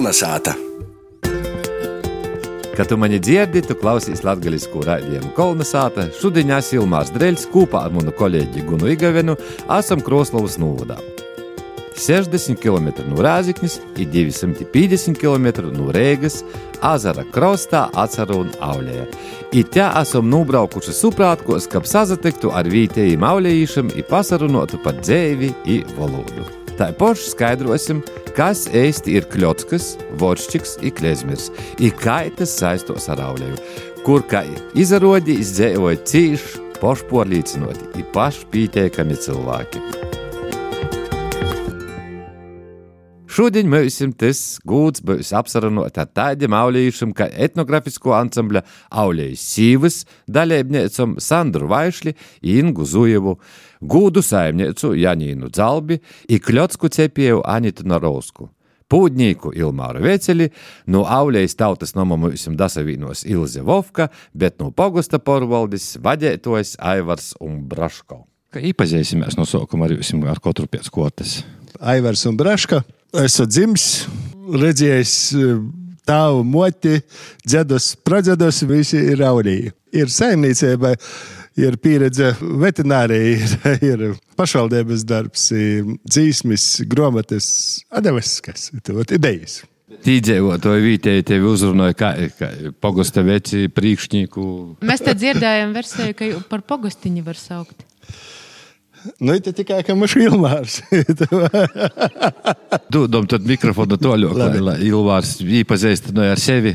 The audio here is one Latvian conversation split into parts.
Kolnesāta! Kad tu mani dzirdi, tu klausies latviešu raidījumu Kolnesāta. Šodien es Ilmārs Dreļs kopā ar manu kolēģi Gunu Igavenu esam Kroslovas novadā. 60 km no Rāziknis un 250 km no Rīgas, Azara krastā, Acaru un Aulēja. I te esam nobraukuši suprātkos, kad sazatiktu ar vietējiem aulējiešiem un pasarunotu par dzēvi un valodu. Tā paši skaidrosim, kas īsti ir kļotskas, voršķiks klezmirs, kā tas saistos ar aulēju, kur kā izrādījis dzīvoja cīši, pašpārliecinoti un pašpīteikami cilvēki. Šodien mums tas gūts būs apsarunot ar tādiem aulīšiem, kā etnografisko ansambļa Aulējas Sīvas, dalībniecam Sandru Vaišli, Ingu Zujevu, gūdu saimniecu Janīnu Dzalbi, ikļotsku cepieju Anitu Narovsku. Pūdņīku Ilmāru Veceli, no Aulējas tautas nomamusim dasavīnos Ilze Vovka, bet no Pogusta porvaldis vadētojas Aivars un Braško. Kā iepazīsimies no sākuma ar jums ar katru pēc kotas? Aivars un Braška esmu dzimis, redzējis tādu moti, dzedus, pradzedos, visi ir aurīgi. Ir saimniecība, ir pieredze veterinārija, ir, ir pašvaldības darbs, dzīsmis, gromatas, adevas, kas ir idejas. Tīdzīvotāji vietēji tevi uzrunāja, kā, kā pogosta veci priekšnieku. Mēs te dzirdējām versiju, ka par pogostiņu var saukt. Nu, tā tikai kā mums ir Ilmārs. Dodam tad mikrofonu toļok, lai, lai Ilmārs iepazīstināja ar sevi.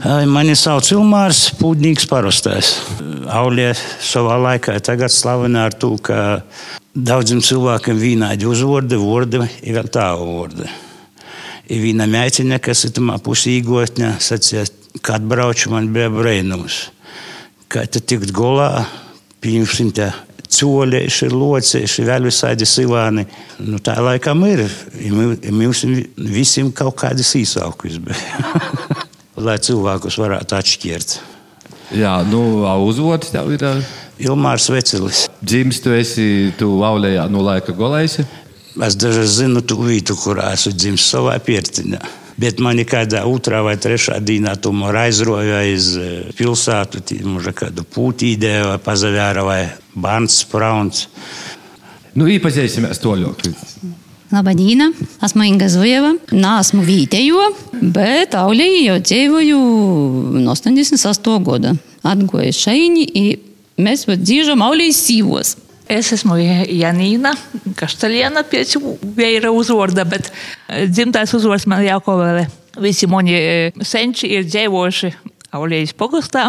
Mani sauc Ilmārs, pūdnīgs parastais. Aulie savā laikā tagad slavena ar to, ka daudziem cilvēkiem vienādi uzvārdi, vārdi ir vēl tālu vārdi. Ir viena meitene, kas ir tamā pusī īgotņa, sacīja, kad braucu man bija brēnums. Kā te tikt golā, pieņemsim te Coļieši, locieši, vēl visādi silāni. Nu, tā laikam ir. Mums visiem kaut kādas īsākas bija. Lai cilvēkus varētu atšķirt. Jā, nu, uzvods tev ir. Ilmārs Vecelis. Dzimis, tu esi, tu aulējā no laika golēsi? Es daži zinu tu vietu, kurā esmu dzimis savā piertiņā. Bet man kādā otrā vai trešā dienā tomēr aizroja aiz pilsētu, mūža kādu pūtīdē vai pazavēra vai bērns sprauns. Nu, iepazīsimies to ļoti. Labadīna, esmu Inga Zujeva. Nāsmu vietējo, bet Aulī jau dzīvoju no 88. gada. Atgoju šaini, mēs dzīvojam Aulīs sīvos. Es esmu Janīna Kaštaļiena, pēc vēja uzvārda, bet dzimtais uzvārds man Jākovele. Visi mani senči ir dzīvojuši Aulējas pogastā.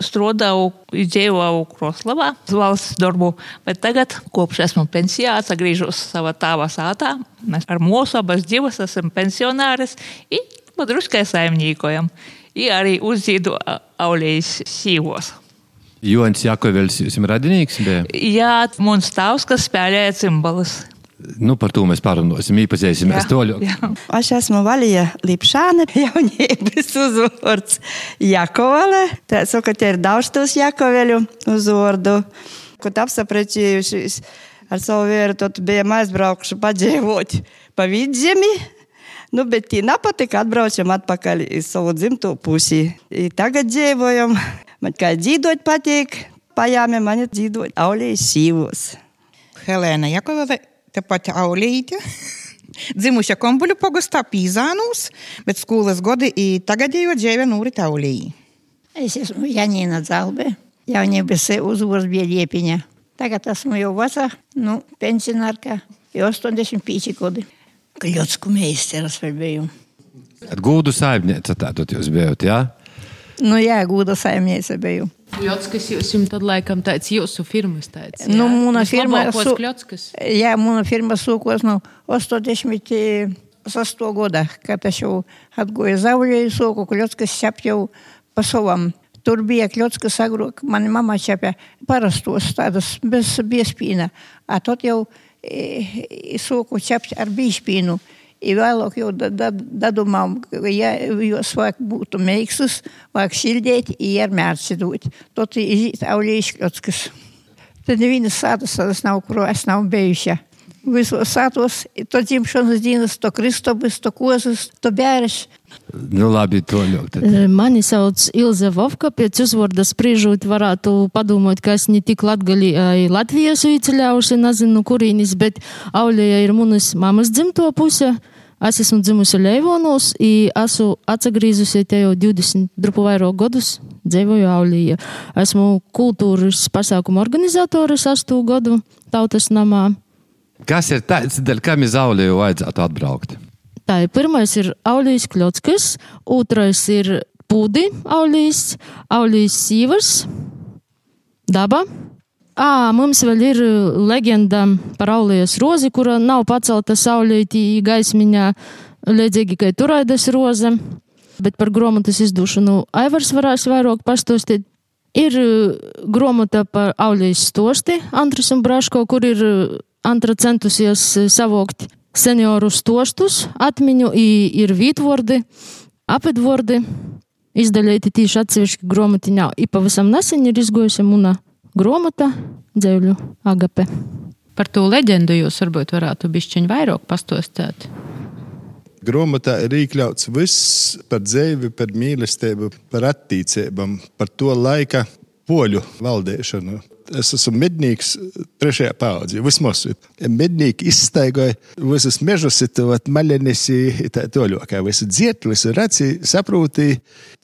Strādāju, dzīvoju Kroslavā, valsts darbu, bet tagad, kopš esmu pensijā, atgriežos savā tēva sātā. Mēs ar mūsu abas divas esam pensionāris un padruskai saimniekojam. I arī uzzīdu Aulējas sīvos. Joņš Jakovs, jūs esat radinieks? Bija? Jā, mums tavs, kas spēlēja cimbalus. Nu, par to mēs parunāsim, iepazīsimies to ļoti. Es esmu Valija Lipšāne, jaunības uzvārds Jakovale. Tā saka, te ir daudz tos Jakoveļu uzvārdu. Kad apsaprečījušies ar savu vīru, tad bijām aizbraukuši padzīvot pa vidzemi. Nu, bet tī nepatika, atbraucam atpakaļ uz savu dzimto pusi. I tagad dzīvojam. Man kā dzīvot patīk, pajāmi man ir dzīvot aulējas sīvos. Helēna Jakovava, tepat aulīte. Dzimuša Kombuļu pogastā Pīzānūs, bet skolas godi i tagadējo dzīve Nūri Taulī. Es esmu Janīna Zalbe, jaunības uzvārds bija Liepiņa. Tagad esmu jau vecā, nu, pensionārka, jau 85 gadi. Kļotsku meisteris vēl biju. Gūdu saimniece tātad jūs bijat, jā? Nu, jā, gūda saimniece biju. Kļotskas jums tad laikam tāds jūsu firmas tāds. Nu, mūna firma su... Kļotskas. Jā, mūna firma sūkos no 86. gada, kad es jau atgoju zaudēju sūku, Kļotskas šap jau pa savam. Tur bija kļotskas agrāk, mana mama čepē parastos tādas bez biespīna. A tot jau sūku čept ar bīspīnu. I vēlāk jau dadomām, ja jos vajag būtu meiksas, vajag sildēt, i ar mērci dot. Tot izīt aulī iškļotskas. Tad nevienas sātas tādas nav, kuru es nav bijuši. Visos sātos, to dzimšanas dienas, to kristobis, to kozas, to bēriš. Nu, labi, to ļoti. Mani sauc Ilze Vovka, pēc uzvārda spriežot varētu padomāt, ka es ne tik latgali Latvijas uiceļauši, nezinu, kurīnis, bet Auļēja ir manas mamas dzimto puse. Es esmu dzimusi Leivonos, un esmu atgriezusies te jau 20, drupu vairāk gadus, dzīvoju Aulijā. Esmu kultūras pasākumu organizatore sastu gadu tautas namā. Kas ir tāds, dēļ kam iz Auliju vajadzētu atbraukt? Tā ir pirmais ir Aulijas Kļockis, otrais ir Pūdi Aulijas, Aulijas Sīvars, Daba. À, mums vēl ir leģenda par Aulijas rozi, kura nav pacelta saulītī gaismiņā, līdzīgi kā turaidas roze. Bet par grāmatas izdošanu Aivars varēs vairāk pastostīt. Ir grāmata par Aulijas stosti, Antris un Braško, kur ir Antra centusies savokt senioru stostus, atmiņu, ir vītvordi, apvidvordi, izdaļēti tīši atsevišķi grāmatiņā. I pavisam nesen ir izgojusi muna grāmata dzēļu agape. Par to leģendu jūs varbūt varētu bišķiņ vairāk pastostēt. Grāmatā ir iekļauts viss par dzīvi, par mīlestību, par attīstībām, par to laika poļu valdīšanu. Es esmu mednieks trešajā paudzē. Vismaz mednieki izstaigoja visus mežus, maļenis, tā toļokā. Visu dziet, visu raci, saprūtī.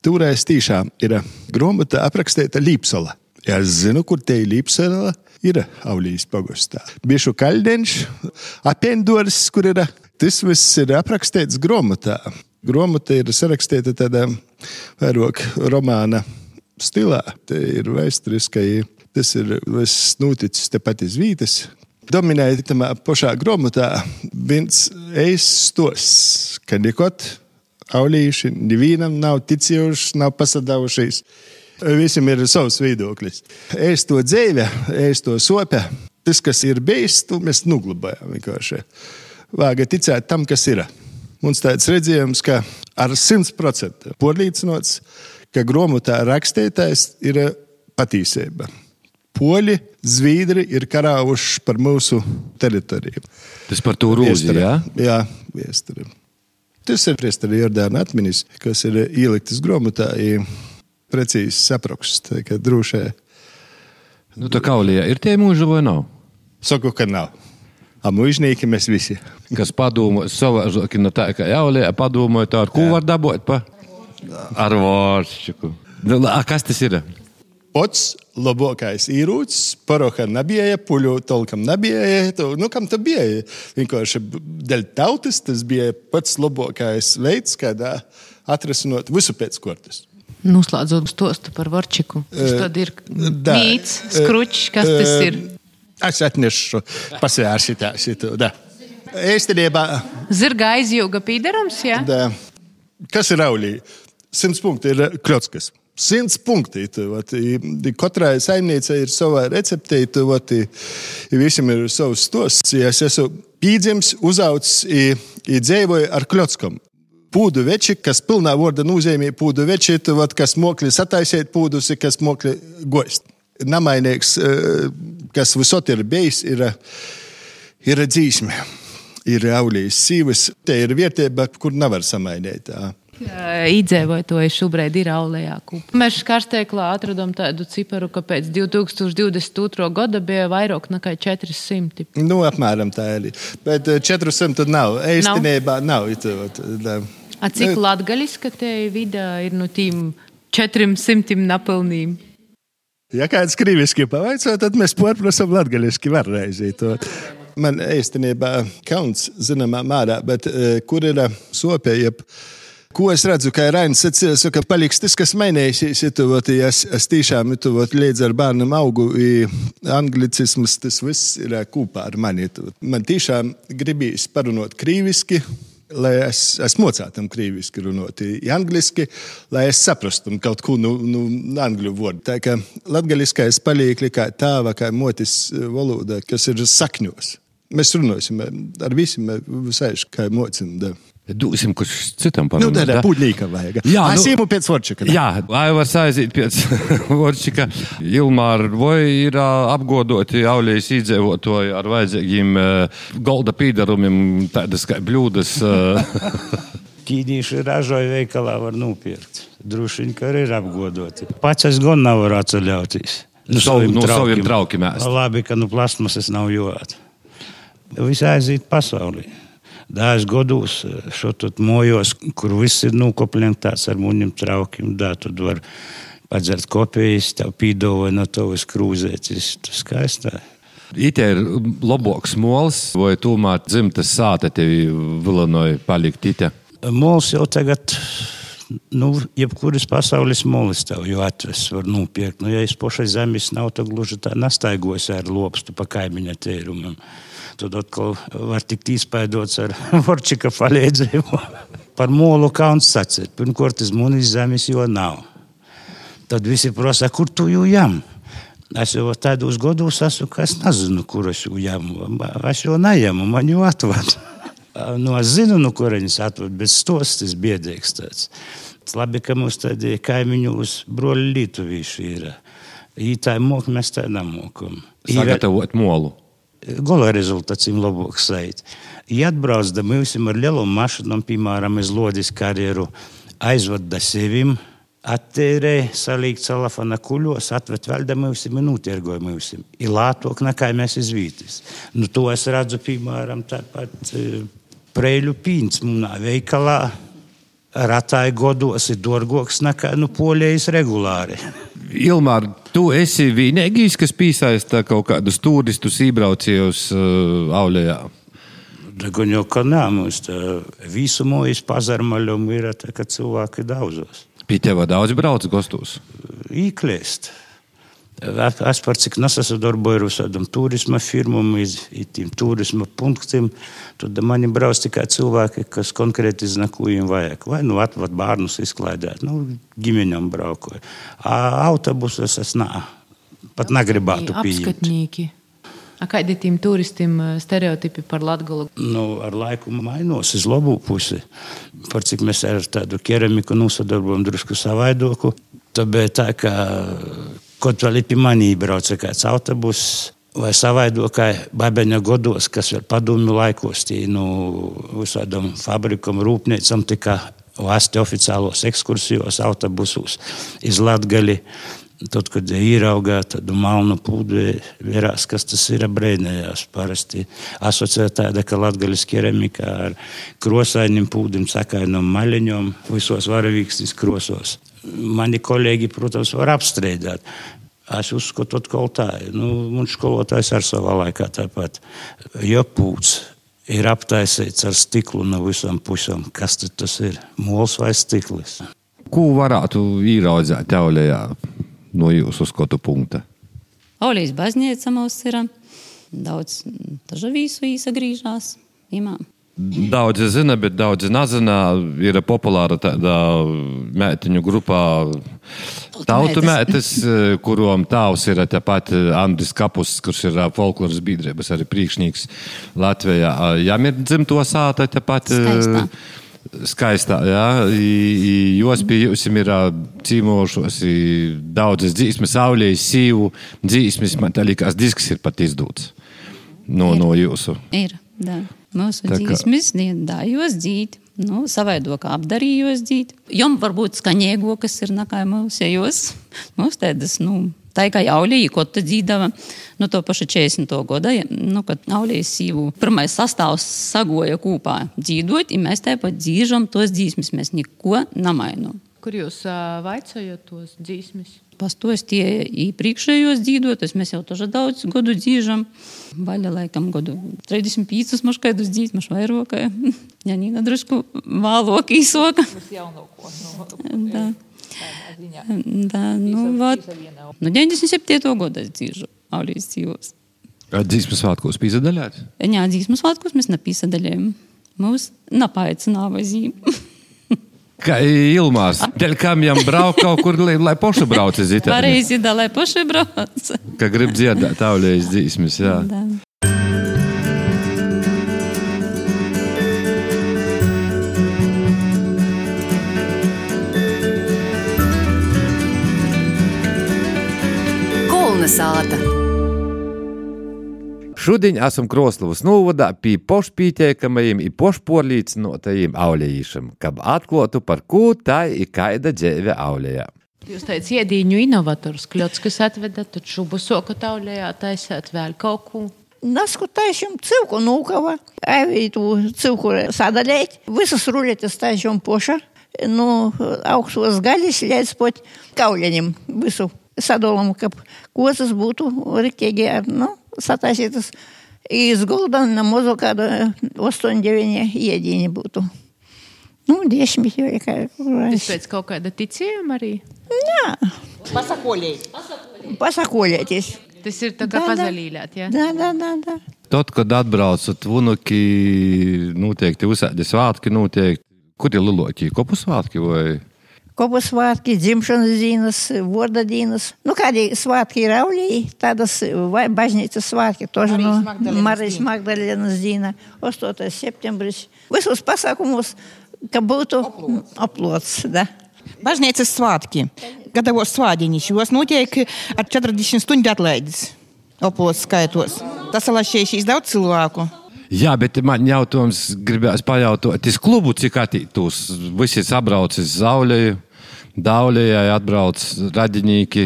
Tūrēs tīšām ir grāmata aprakstīta Līpsola. Ja es zinu, kur te ir Līpsola. Ir Aulijas pagastā. Biešu kaļdeņš, apendors, kur ir. Tas viss ir aprakstīts grāmatā. Grāmata ir sarakstīta tādā vairāk romāna stilā. Te ir vēsturiskai, tas ir noticis tepat iz vītas. Dominēja tamā pašā grāmatā viens eistos, ka nekot aulījuši, nevienam nav ticējuši, nav pasadāvušies. Visam ir savs viedoklis. Es to dzīve, es to sope. Tas, kas ir bijis, to mēs nuglabājam vienkārši. Vāga ticēt tam, kas ir. Mums tāds redzējums, ka ar 100% pārliecinots, ka grāmatā rakstītājs ir patiesība. Poļi, Zviedri ir karājuši par mūsu teritoriju. Tas par to rūzi, jā? Jā, viesturi. Tas ir priesteri Jordāna atminis, kas ir ieliktas grāmatā. Precīzi sapraksts, ka drošē. Nu, tā kā Aulijā ir tie mūži vai nav? Saku, ka nav. A mūžnieki mēs visi. Kas padomā, savā no tā, ka Aulijā padomāja, tā ar ko var dabūt pa? Ar vāršķiku. Nu, a, kas tas ir? Pats labākais īrūts, paroha nebija, puļu tolkam nebija. Tu, nu, kam tu bija? Vienkārši dēļ tautas tas bija pats labākais veids, kādā atrisinot visu pēc kortes. Noslēdzot stostu par Vorčiku. Tas tad ir mīts, skručs, kas tas ir? Es atnešu pasvēršu šitu. Īstenībā. Zirga aizjūga pīderums, jā? Da. Kas ir aulī? Simts punkti ir klotskas. Simts punkti. Katrai saimniecei ir sava recepte, visam ir savs stosts. Es esmu pīdzims, uzaugs, dzīvoju ar klotskam pūdu veči, kas pilnā vārda nozīmē pūdu veči, kas mokli sataisīt pūdus, kas mokli goist. Namainīgs, kas visot ir bijis, ir, ir dzīsme. Ir aulijas sīvas, te ir vietība, kur nevar samainīt. Iedzīvotāji šobrīd ir aulējā kūpā. Mēs karsteiklā atradām tādu ciparu, ka pēc 2022. gada bija vairāk nekā 400. Nu, apmēram tā ir. Bet 400 nav. Īstenībā nav. nav. A cik latgaļiska te vidā ir no tīm 400 napelnīm? Ja kāds krīviski pavaicā, tad mēs pārprasam latgaļiski varreizīt. Man īstenībā kauns zināmā mērā, bet kur ir sopē, jeb ko es redzu, ka Rainis sacīja, ka paliks tas, kas mainīsies, ja tu vat, es, es tiešām ja tu vat, līdz ar bērnam augu, anglicisms, tas viss ir kopā ar mani. Man tiešām gribīs parunot krīviski, lai es, es mocētu krieviski runāt, angliski, lai es saprastu kaut ko no nu, nu, angļu vārdu. Tā kā latgaliskais paliek kā tēva, kā motis valoda, kas ir sakņos. Mēs runāsim ar visiem, visaiši, kā mocim. Da. Dūsim, kurš citam Nu, parunā. tā ir puļīga vajag. Jā, es nu- īmu pēc vorčika. Jā, Aivars aiziet pēc Vorčika. Ilmāra, vai ir apgodoti aulējas iedzīvotāji ar vajadzīgiem golda pīdarumiem, tādas kā bļūdas? Ķīnieši ražoja veikalā, var nopirkt. Droši vien, ka arī ir apgodoti. Pats es gan nevaru atceļauties. Nu, savu- no saviem traukiem. Labi, ka nu plasmasas nav jūt. Visi aiziet pasaulē. Dažs gados šeit mojos, kur viss ir nokopļņots ar muņiem traukiem. Da, tad var padzert kopijas, tev pīdova no tavas krūzētas. Tas skaistā. Itē ir labāks mols, vai tomēr dzimtas sāta tevi vilinoja palikt itē? Mols jau tagad, nu, jebkuras pasaules molis tev jau atves, var nopirkt. Nu, ja es pašai zemes nav, tad gluži tā nastaigos ar lopstu pa kaimiņa tērumam. Tad atkal var tikt izpaidots ar Vorčika palīdzību. Par molu kauns sacīt. Pirmkārt, tas munis zemes jau nav. Tad visi prasa, kur tu jau jām? Es jau tādos gados esmu, ka es nezinu, kur es jau jāmu. Es jau nejamu, man jau atvadu. Nu, es zinu, no kurienes atvadu, bet stos tas biedīgs tāds. Labi, ka mums tādi kaimiņos broļi lietuvīši ir. Ītāji mok, mēs tā nemokam. Sagatavot molu. Gola rezultāts ir labāks. Ja atbrauc da mums ar lielām mašīnām, piemēram, iz Lodis karjeru, aizved da sevim, attērē, salīk telefona kuļos, atved vēl da mums ir notirgoja mums. Ir lātok nekā mēs izvītis. Nu, to es redzu, piemēram, tāpat e, preļu pīns munā veikalā. Ratāja godos ir dārgāks nekā nu, polijas regulāri. Ilmār, tu esi vienīgais, kas piesaista kaut kādus turistus iebraucējus uh, Aulējā. Gan jau ka nē, mums tā visu mūžu pazarmaļumu ir tā, ka cilvēki daudzos. Pie tev daudz brauc gastos. Īklēst. Es par cik nesadarboju ar visādām turisma firmām, tiem turisma punktiem, tad mani brauc tikai cilvēki, kas konkrēti zina, ko viņiem vajag. Vai nu atvad bērnus izklaidēt, nu, ģimeņam braukoju. Autobusos es nā, pat negribētu pieņemt. Apskatnieki. A Kādi ir tiem turistiem eh, stereotipi par Latviju? Nu, ar laiku mainās uz labu pusi. Par cik mēs ar tādu keramiku nosadarbojam drusku savaidoku. Tāpēc tā, ka kaut vēl ir pie manī brauca kāds autobus. Vai savaidokai babeņa godos, kas vēl padomju laikos, tie nu, visādām fabrikam, rūpniecam tika vasti oficiālos ekskursijos autobusos iz Latgali. Tad, kad ieraugā tādu melnu pūdu, vērās, kas tas ir brēnējās. Parasti asociē tāda, ka latgaļas keramika ar krosainiem pūdim, sakainam maļiņom, visos varavīkstis krosos. Mani kolēģi, protams, var apstrīdēt. Es uzskatu, ka tā ir. Nu, mums skolotājs ar savā laikā tāpat. Jo pūds ir aptaisīts ar stiklu no visām pusēm. Kas tas ir? Mols vai stiklis? Ko varētu ieraudzīt Aulējā? no jūsu skatu punkta? Aulijas baznīca mums ir daudz dažu visu īsagrīžās. Imām. Daudzi zina, bet daudzi nezina. Ir populāra tāda mētiņu grupā, tautu mētes, kurām tēvs ir tāpat Andris Kapus, kurš ir folkloras biedrības arī priekšnieks Latvijā. Jām ir dzimto sāta tāpat. Skaistā. Skaistā, jā, jos pie jums ir cīmošos, daudzas dzīsmes, saulējas, sīvu dzīsmes, man tā likās, disks ir pat izdots no, ir. no jūsu. Ir, da. Mūsu dzīsmes, dājos dzīt, nu, savaidokā apdarījos dzīt. Jom varbūt skaņēgo, kas ir nakā mūsējos, mūs tādas, nu, Tā kā Aulija, ko tu dzīdava, nu, to pašu 40. gada, nu, kad Aulijas sīvu pirmais sastāvs sagoja kopā dzīdot, un mēs tāpat dzīžam tos dzīsmes, mēs neko nemainām. Kur jūs vaicājat tos dzīsmes? Pastos tie iepriekšējos dzīvotus, mēs jau tažu daudz gadu dzīžam. Vaļa laikam gadu 35 mums kādus dzīsmas vairākai. Janīna drusku vālok īsoka. Tas jaunāko. No, Da, nu, vat, nu, 97. gada es dzīvoju Aulijas dzīvos. Dzīsmas svētkos pīzadaļāt? Jā, dzīsmas svētkos mēs nepīzadaļējam. Mūs napaicināja zīme. Kā Ilmārs, dēļ kam jām braukt kaut kur, lai, lai paši brauc uz Itāliju? Arī zina, lai paši brauc. Kā grib dziedāt tauļējas dzīsmes, jā. Da. Kolna sāta. Šodien esam Kroslovas novadā pie pošpītiekamajiem un pošporlīcinotajiem aulējīšiem, kad atklātu par ko tā ir kaida dzēve aulējā. Jūs teicat, iedīņu inovators, kļots, kas atveda, tad šubu soka taulējā taisēt vēl kaut ko. Nasku taisām cilku nūkava, avītu cilku sadaļēt, visas ruļetes taisām poša, no augstos gaļas līdz pat kauļaņiem visu sadolam, ka kosas būtu riktīgi, nu, sataisītas izgulda na mazu kādu 8-9 iedīņi būtu. Nu, desmit jau ir kā. Tas pēc kaut kāda ticījuma arī? Jā. Pasakolēt. Pasakolēties. Tas ir tā kā pazalīļāt, jā? Da, da, da, da. Tad, kad atbraucat vunuki, noteikti uzsēdi svētki, noteikti. Kur ir lielākie kopu svētki vai? Kopu svētki, dzimšanas dienas, vārda dienas. Nu, kādi svētki ir aulī, tādas vai baznīcas svētki, toži no Marijas Magdalēnas diena, 8. septembris. Visus pasākumus, ka būtu aplots, da. Baznīcas svētki. Gatavos svādiņš, jos notiek ar 40 stundu atlaides. Opos skaitos. Tas alašķīšīs daudz cilvēku. Jā, bet man jautājums gribējās pajautāt, tas klubu cik attīstūs, visi sabraucis zauļēju, dauļējai atbrauc radinīki,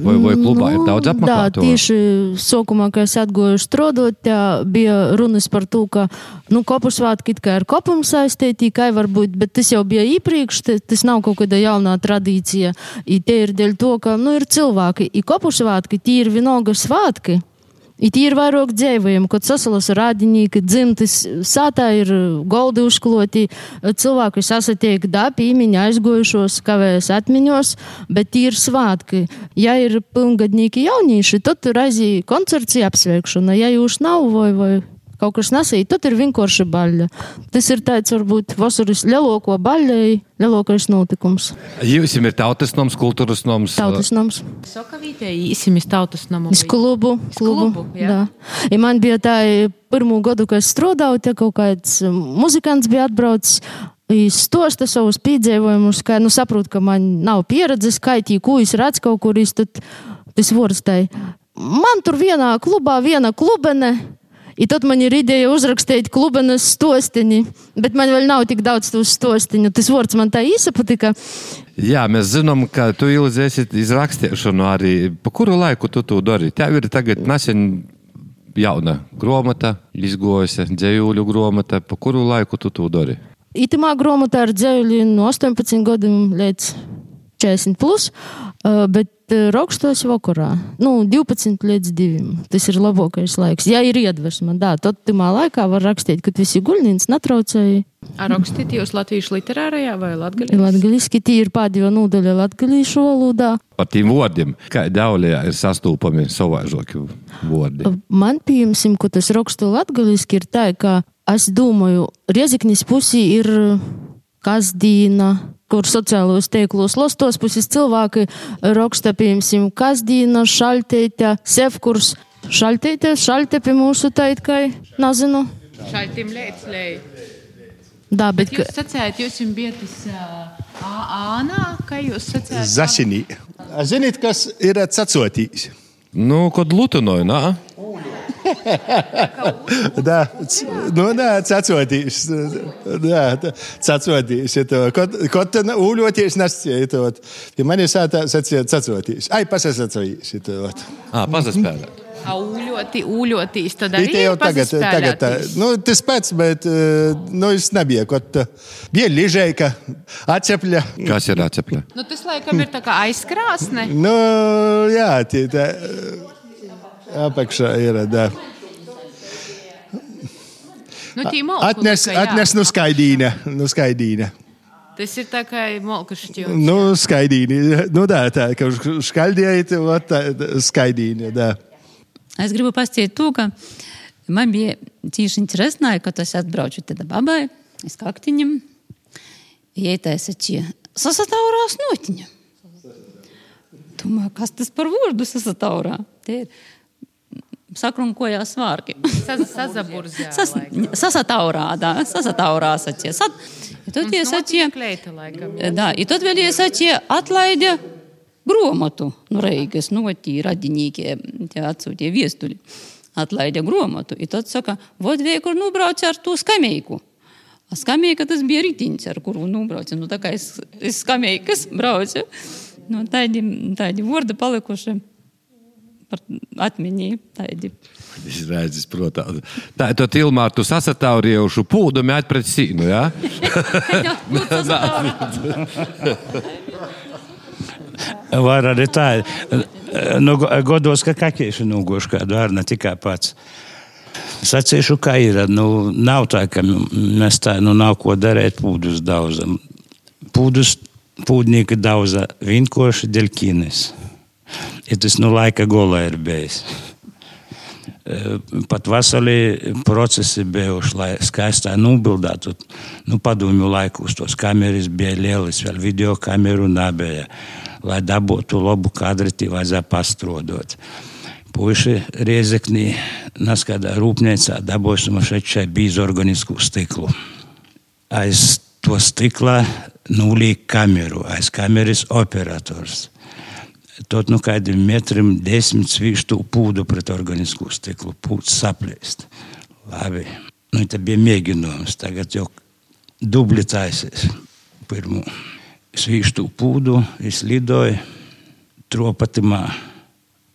vai, vai klubā nu, ir daudz apmeklētāju? Jā, tieši sākumā, kad es atgoju strādāt, bija runas par to, ka, nu, kopu svētki kā ar kopumu saistīti, kā var būt, bet tas jau bija iepriekš, tas nav kaut kāda jaunā tradīcija. I te ir dēļ to, ka, nu, ir cilvēki, i kopu svētki, tie ir vienalga svētki. I tie ir vairāk dzīvojumi, kad sasalas rādinieki, dzimtas, sātā ir goldi uzkloti, cilvēki sasatiek dabi, īmiņa aizgojušos, kavējas atmiņos, bet ir svātki. Ja ir pilngadnieki jaunieši, tad tur aizie koncerts apsveikšana, ja jūs nav vai, vai kaut kas nesīt, tad ir vienkārši baļļa. Tas ir tāds, varbūt, vasaras lielāko baļļai, lielākais notikums. Jums ir tautas noms, kultūras noms. Tautas noms. Sokavītē īsimis tautas nomu. Es klubu, klubu. klubu jā. jā. Ja man bija tā pirmo gadu, kad es strādāju, te kaut kāds muzikants bija atbraucis. Stosta savus piedzīvojumus, kā nu, saprotu, ka man nav pieredzes, kaitī, ko es redzu kaut kur, tad tas vorstai. Man tur vienā klubā, viena klubene, I tad man ir ideja uzrakstīt klubenes stostiņu, bet man vēl nav tik daudz to stostiņu. Tas vārds man tā īsa patika. Jā, mēs zinām, ka tu ilgi esi izrakstīšanu arī. Pa kuru laiku tu to dari? Tev ir tagad nesen jauna grāmata, izgojusi dzējuļu grāmata. Pa kuru laiku tu to dari? Itamā grāmatā ir dzējuļi no 18 gadiem līdz 40 plus, bet rakstos vakarā. Nu, 12 līdz 2. Tas ir labākais laiks. Ja ir iedvesma, tā, tad timā laikā var rakstīt, kad visi guļnīns netraucēja. Ar rakstīt jūs latviešu literārajā vai latgaļiski? Latgaļiski tī ir pēdējo nodaļa latgaļīšu valodā. Par tiem vārdiem, kā daudzajā ir sastopami savāžoki vārdi. Man, piemēram, ko tas rakstu latgaļiski ir tā, ka es domāju, Rieziknis pusī ir kasdīna kur sociālos tīklos lastos puses cilvēki raksta, piemēram, kasdīna, šalteite, sevkurs, šalteite, šaltepi mūsu taitkai, nezinu. Šaltim lēc lēj. Da, bet... Jūs sacējat, jūs jums bija tas ānā, kā jūs sacējat? Zasinī. Ziniet, kas ir cacotīs? Nu, kod lutunoju, nā? да, nu, nē, cecotīs. Jā, cecotīs. Kaut kā ūļoties nesciet. Ja man ir sātā sacīt cecotīs. Ai, pasasacījis. Ā, pasaspēlēt. Ūļoti, ūļotīs, tad arī jau tagad, tagad nu, tas pats, bet nu, es nebiju, kaut bija ližēka, atcepļa. Kas ir atcepļa? Nu, tas laikam ir tā kā aizkrāsne. Nu, jā, tie tā. Apakšā ir. Da. Nu, atnes, atnes nu skaidīne. Nu skaidīne. Tas ir tā kā molka šķiņš. Nu, skaidīni. Nu, tā, tā, ka škaldījāt, tā, skaidīni, tā. Es gribu pastāstīt to, ka man bija tieši interesanti, ka tas atbraucu tad babai, es kaktiņam, ietaisa čia sasataurās notiņa. Domāju, kas tas par vārdu sasataurā? Te ir sakrunkojās svārki. Sas, sasataurā, да, sasataurā sacie. Sat, и тут я sacie, да, и тут vēl я sacie atlaide grāmatu no Reigas, no tī radinīkiem, tie atsūtīja viestuļi. Atlaida grāmatu. I tad saka, vod viekur nubrauc ar to skameiku. A skamēja, tas bija ritiņš, ar kuru nubraucu. Nu, tā kā es, es skamēju, kas braucu. Nu, tādi, tādi vārdi palikuši par atmiņī. Tādi. Izredzes, protams. Tā ir to Tilmāru, tu sasatauriejušu pūdu met pret sīnu, nu, Var arī tā. Nu, godos, ka kakieši nūgoši kādu ar ne tikai pats. Sacīšu, kā ir. Nu, nav tā, ka mēs tā, nu, nav ko darīt pūdus daudzam. Pūdus, pūdnieki daudza vinkoši delkīnes. Ir tas, nu, laika gola ir bijis. Pat vasarī procesi bijuši, lai skaistā nobildētu. Nu, padomju laikos tos kameras bija lielas, vēl video kameru nebija. Lai dabūtu labu kadru, tie vajadzēja pastrodot. Puiši Riezeknī, naskādā rūpniecā dabūsim šeit šai bīzorganisku stiklu. Aiz to stikla nulīja kameru, aiz kameras operators. Tot nu kādiem metriem desmit svīstu pūdu pret organisku stiklu, pūds saplēst. Labi, nu tā bija mēģinājums, tagad jau dubli taisies pirmo. Svīstu pūdu, es lidoju tropatimā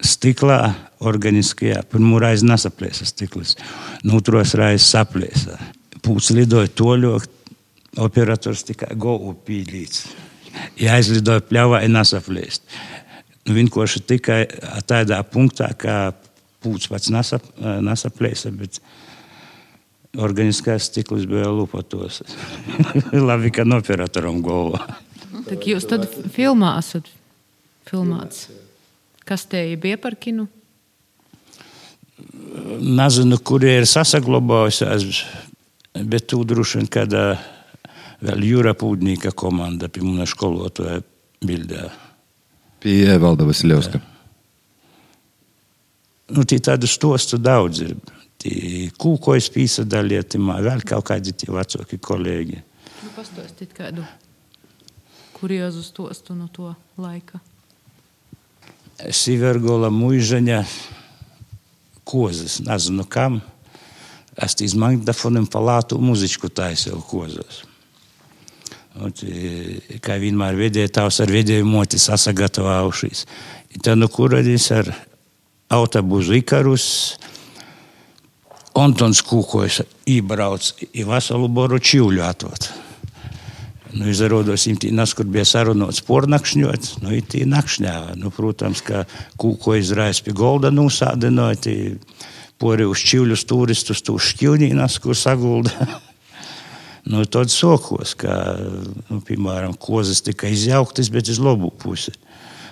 stiklā, organiskajā. Pirmā reize nesaplēsa stikls, no otras reizes saplēsa. Pūts lidoja toļok, operators tikai govu pīlīts. Ja aizlidoja pļavā, nesaplēst. Nu, vienkārši tikai tādā punktā, ka pūts pats nesap, nesaplēsa, bet organiskais stikls bija lupatos. Labi, ka no operatoram galvā. Tak jūs tad filmā esat filmāts. Kas te bija par kinu? Nezinu, kur ir sasaglabājusies, bet tu droši vien kādā vēl jūra pūdnīka komanda pie mana skolotāja bildē. Pie Evalda Vasiljovska. Nu, tie tādu stostu daudz ir. Tie kūkojas pīsadalietimā, vēl kaut kādi tie vecāki kolēģi. Nu, Pastāstīt kādu kuriozu stostu no to laika. Sivergola muižaņa kozas, nezinu kam. Es tīs magnetofonam palātu muzičku taisīju kozas. Kā vienmēr vedēja tavs ar vedēju moti sasagatavājušies. Tad nu kuradīs ar autobusu Ikarus. Antons Kūkojas ībrauc i veselu boru čīvļu atvot. Nu, izrādās, ka tas, kur bija sarunots pornakšņot, nu, ir tī nakšņā. Nu, protams, ka kūko izraisa pie golda nosādinot, pori uz čivļus turistus, tu šķilnīnas, kur sagulda. nu, tad sokos, ka, nu, piemēram, kozas tika izjauktas, bet uz labu pusi.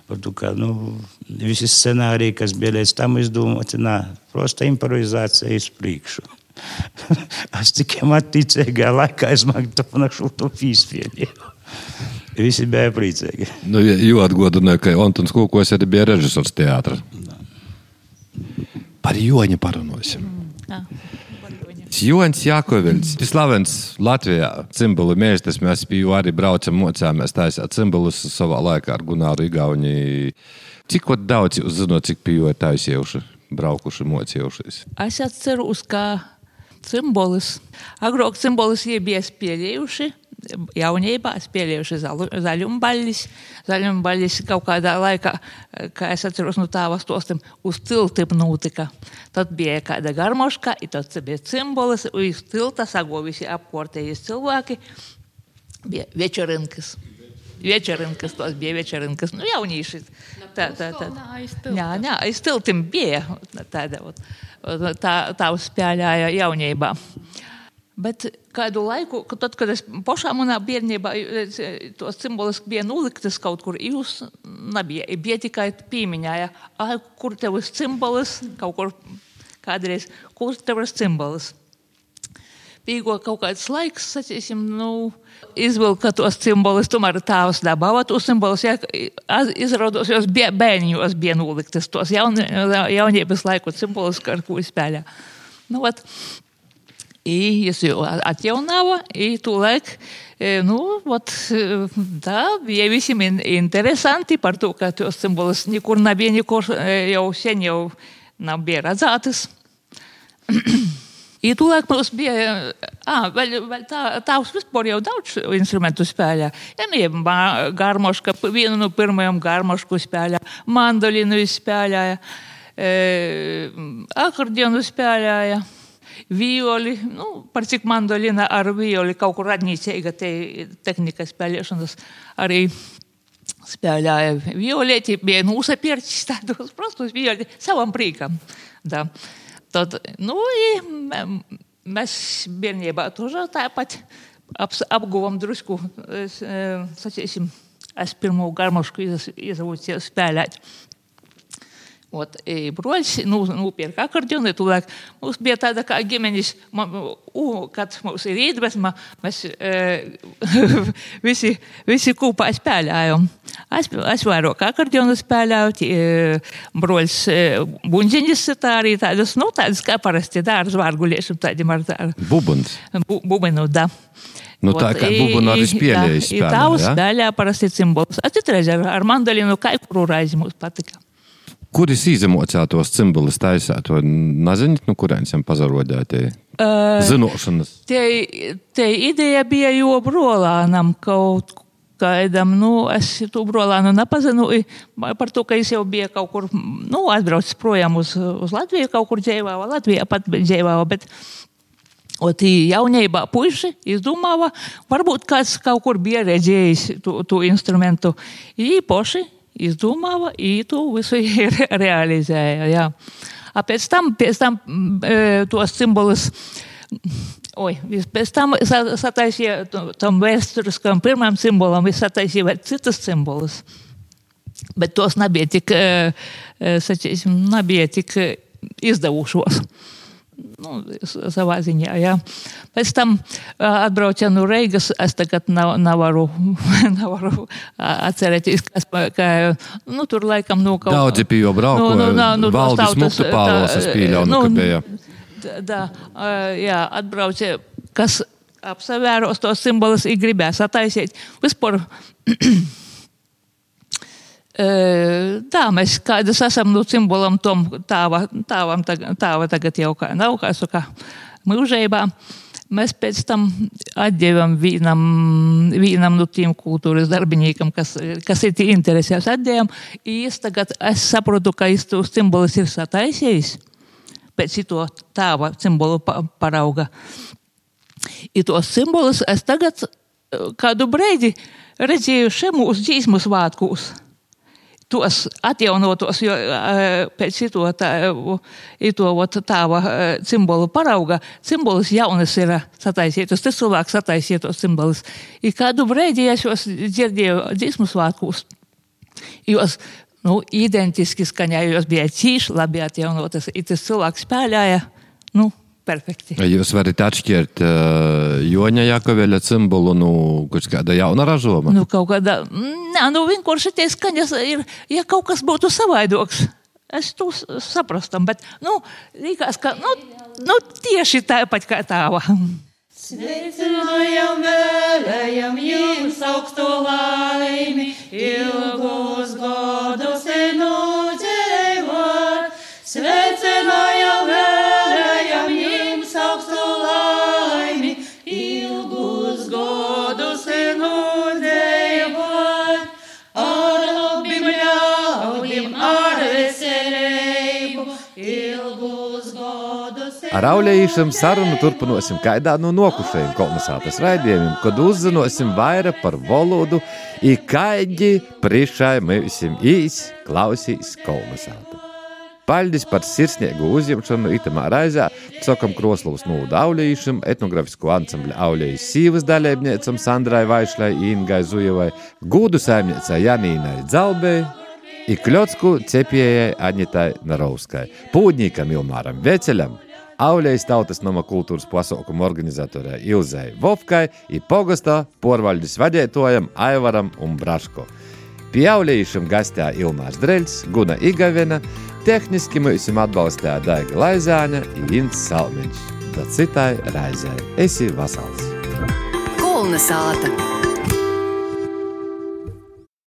Par to, ka nu, visi scenāriji, kas bija līdz tam izdomāti, nā, prosta improvizācija iz priekšu. es tikai atticīgā laikā izmantoju to pīspēļu. Visi bija priecīgi. Nu, jo atgādināju, ka Antons Kūkos arī bija režisors teātris. Par Joņu parunāsim. Joņš Jakovins, tas slavens Latvijā, cimbolu mēstis, mēs jo arī braucam, mocāmies taisīt cimbolus savā laikā ar Gunāru Igauni. Cik daudz jūs zināt, cik pie jo ir taisījuši, braukuši, mocījušies? Es atceros, ka cimbolus, agrāk cimbolus bija spēlējuši. Jaunībā spēlējuši zaļumbaļus. Zaļumbaļus kaut kādā laikā, kā es atceros no tāvas stostam, uz tiltiem notika. Tad bija kāda garmoška, un tad bija cimbolis, un uz tilta sago visi apkārtējies cilvēki. Bija večerinkas. Večerinkas, tos bija večerinkas, nu jaunīši. Tā, tā, tā. Jā, jā, aiz tiltiem bija tāda, tā, tā uzspēlēja jaunībā. Bet kādu laiku, tad, kad es pašā manā bērnībā tos simbolus bija noliktas kaut kur, jūs nebija. Bija tikai piemiņā, ja, kur tev ir simbols, kaut kur kādreiz, kur tev ir simbols. Pīgo kaut kāds laiks, sacīsim, nu, izvilka tos simbolus, tomēr tāvs dabāva tos simbolus, ja, izraudos, jos bērniņos bija noliktas tos jaun, jaunības laiku simbolus, ar ko spēlē. Nu, vat, I es jau atjaunāju, i tūlēk, e, nu, ot, e, tā bija visiem in- interesanti par to, ka tos simbolus nekur nebija, nekur e, jau sen jau nav bija redzētas. I tūlēk mums bija, ah, vēl, vēl tā, tavs vispār jau daudz instrumentu spēlē. Ja ne, ma- garmoška, vienu no pirmajiem garmošku spēlē, mandolinu spēlēja, e, akordionu spēlēja. Violi, nu, par cik mandolina ar violi kaut kur radnīcīga te tehnika spēlēšanas arī spēlēja violeti, bija nūsapircis tādus prostus violi savam prīkam. Da. Tad, nu, i m- mēs bērnībā тоже tāpat aps, apguvam drusku, es, e, sacīsim, es pirmo garmošku izavūcies spēlēt. Ot, e, broļs nu, nopirka akordionu, tūlēk mums bija tāda kā ģimenes, ma, u, kad mums ir iedvesma, mēs e, visi, visi kopā spēlējam. Es, es vairāk akordionu spēlēju, tie, e, broļs e, buņģiņas tā arī tādas, nu, tādas kā parasti dārza vārguļiešiem tādiem ar tādu Bubuns. bu, bubenu, da. Nu, tā kā bubunu arī spēlēja Tā spēlē, uz ja? spēlē parasti simbols. A citreiz ar, ar mandolinu kā kuru raizi mums patika. Kuris izemocētos cimbalus taisāt, to nezināt, nu kurienes jam pazarodētie Uh, zinošanas? Te, te ideja bija jau brolānam kaut kādam, nu, es to brolānu nepazinu, par to, ka es jau biju kaut kur, nu, atbraucis projām uz, uz Latviju, kaut kur dzīvāju, Latvijā pat dzīvāju, bet Ot, i jaunībā puiši izdomāja, varbūt kāds kaut kur bija redzējis to, to instrumentu. Īpaši izdomāja, i to visu re- realizēja. Jā. A pēc tam, pēc tam mm, e, tos simbolus. Oi, vis- pēc tam sa- sataisīja to- tam vēsturiskam pirmam simbolam, viņš sataisīja vēl citus simbolus. Bet tos nebija tik, e, e, sacīsim, nebija tik e, izdevušos nu, savā ziņā. Jā. Pēc tam atbraucu no Reigas. Es tagad nav, nevaru, nevaru atcerēties, kas ka, nu, tur laikam no kaut Daudzi pie jo brauko, Valdis tos tautas, Muktu Pāvils, es pieļauju, nu, ka bija. d- Da, jā, atbraucu, kas apsevēros tos simbolus, ir gribēs attaisīt. Vispār E, Tā mēs kādas esam no simbolam tom tāva, tāvam, tāva tagad jau kā nav, kā saka, mūžībā. Mēs pēc tam atdevam vienam, vienam no tiem kultūras darbinīkam, kas, kas ir interesēs, atdevam. Es tagad es saprotu, ka es tos simbolus ir sataisījis pēc to tāva simbolu pa- parauga. I tos simbolus es tagad eh, kādu brīdi redzēju šiem mūsu dzīsmu svētkos tos atjaunotos, jo pēc to, tā, to ot, tāva simbolu parauga, simbolus jaunas ir sataisītos, tas cilvēks sataisītos simbolus. I kādu brīdi es jūs dzirdēju dzīsmu svētkos, jos, nu, identiski skaņājos bija cīši labi atjaunotas, i tas cilvēks spēlēja, nu, perfekti. Jūs varat atšķirt uh, Joņa Jakoveļa cimbolu no nu, kaut kāda jauna ražoma. Nu, kaut kādā, nē, nu, vienkārši tie skaņas ir, ja kaut kas būtu savaidoks. Es to s- saprastam, bet, nu, likās, ka, nu, nu tieši tāpat kā tāva. Sveicinājam, vēlējam jums augstu laimi, ilgus gadus nodzīvot. Sveicinājam, Ar aulējušiem sarunu turpināsim kādā no nokušajiem kolonizācijas raidījumiem, kad uzzināsim vairāk par valodu, kādi priekšā mums īs klausīs kolonizāciju. Paldies par sirsnīgu uzņemšanu itamā raizē, sakam Kroslovas nūda aulīšam, etnografisko ansambļa aulējas sīvas dalībniecam Sandrai Vaišlai, Ingai Zujevai, gūdu saimniecai Janīnai Dzalbei, Ikļotsku cepējai Aņitai Narovskai, pūdnīkam Ilmāram Veceļam, Aulējas tautas nama kultūras pasaukumu organizatorai Ilzai Vovkai, ir pogastā porvaļģis vadētojam Aivaram un Braško. Pie aulējušam gastā Ilmārs Dreļs, Guna Igavena, tehniski mums atbalstīja Daiga Laizāņa un Ints Salmiņš. līdz citai raizē. Esi vasals! Kolnesāta!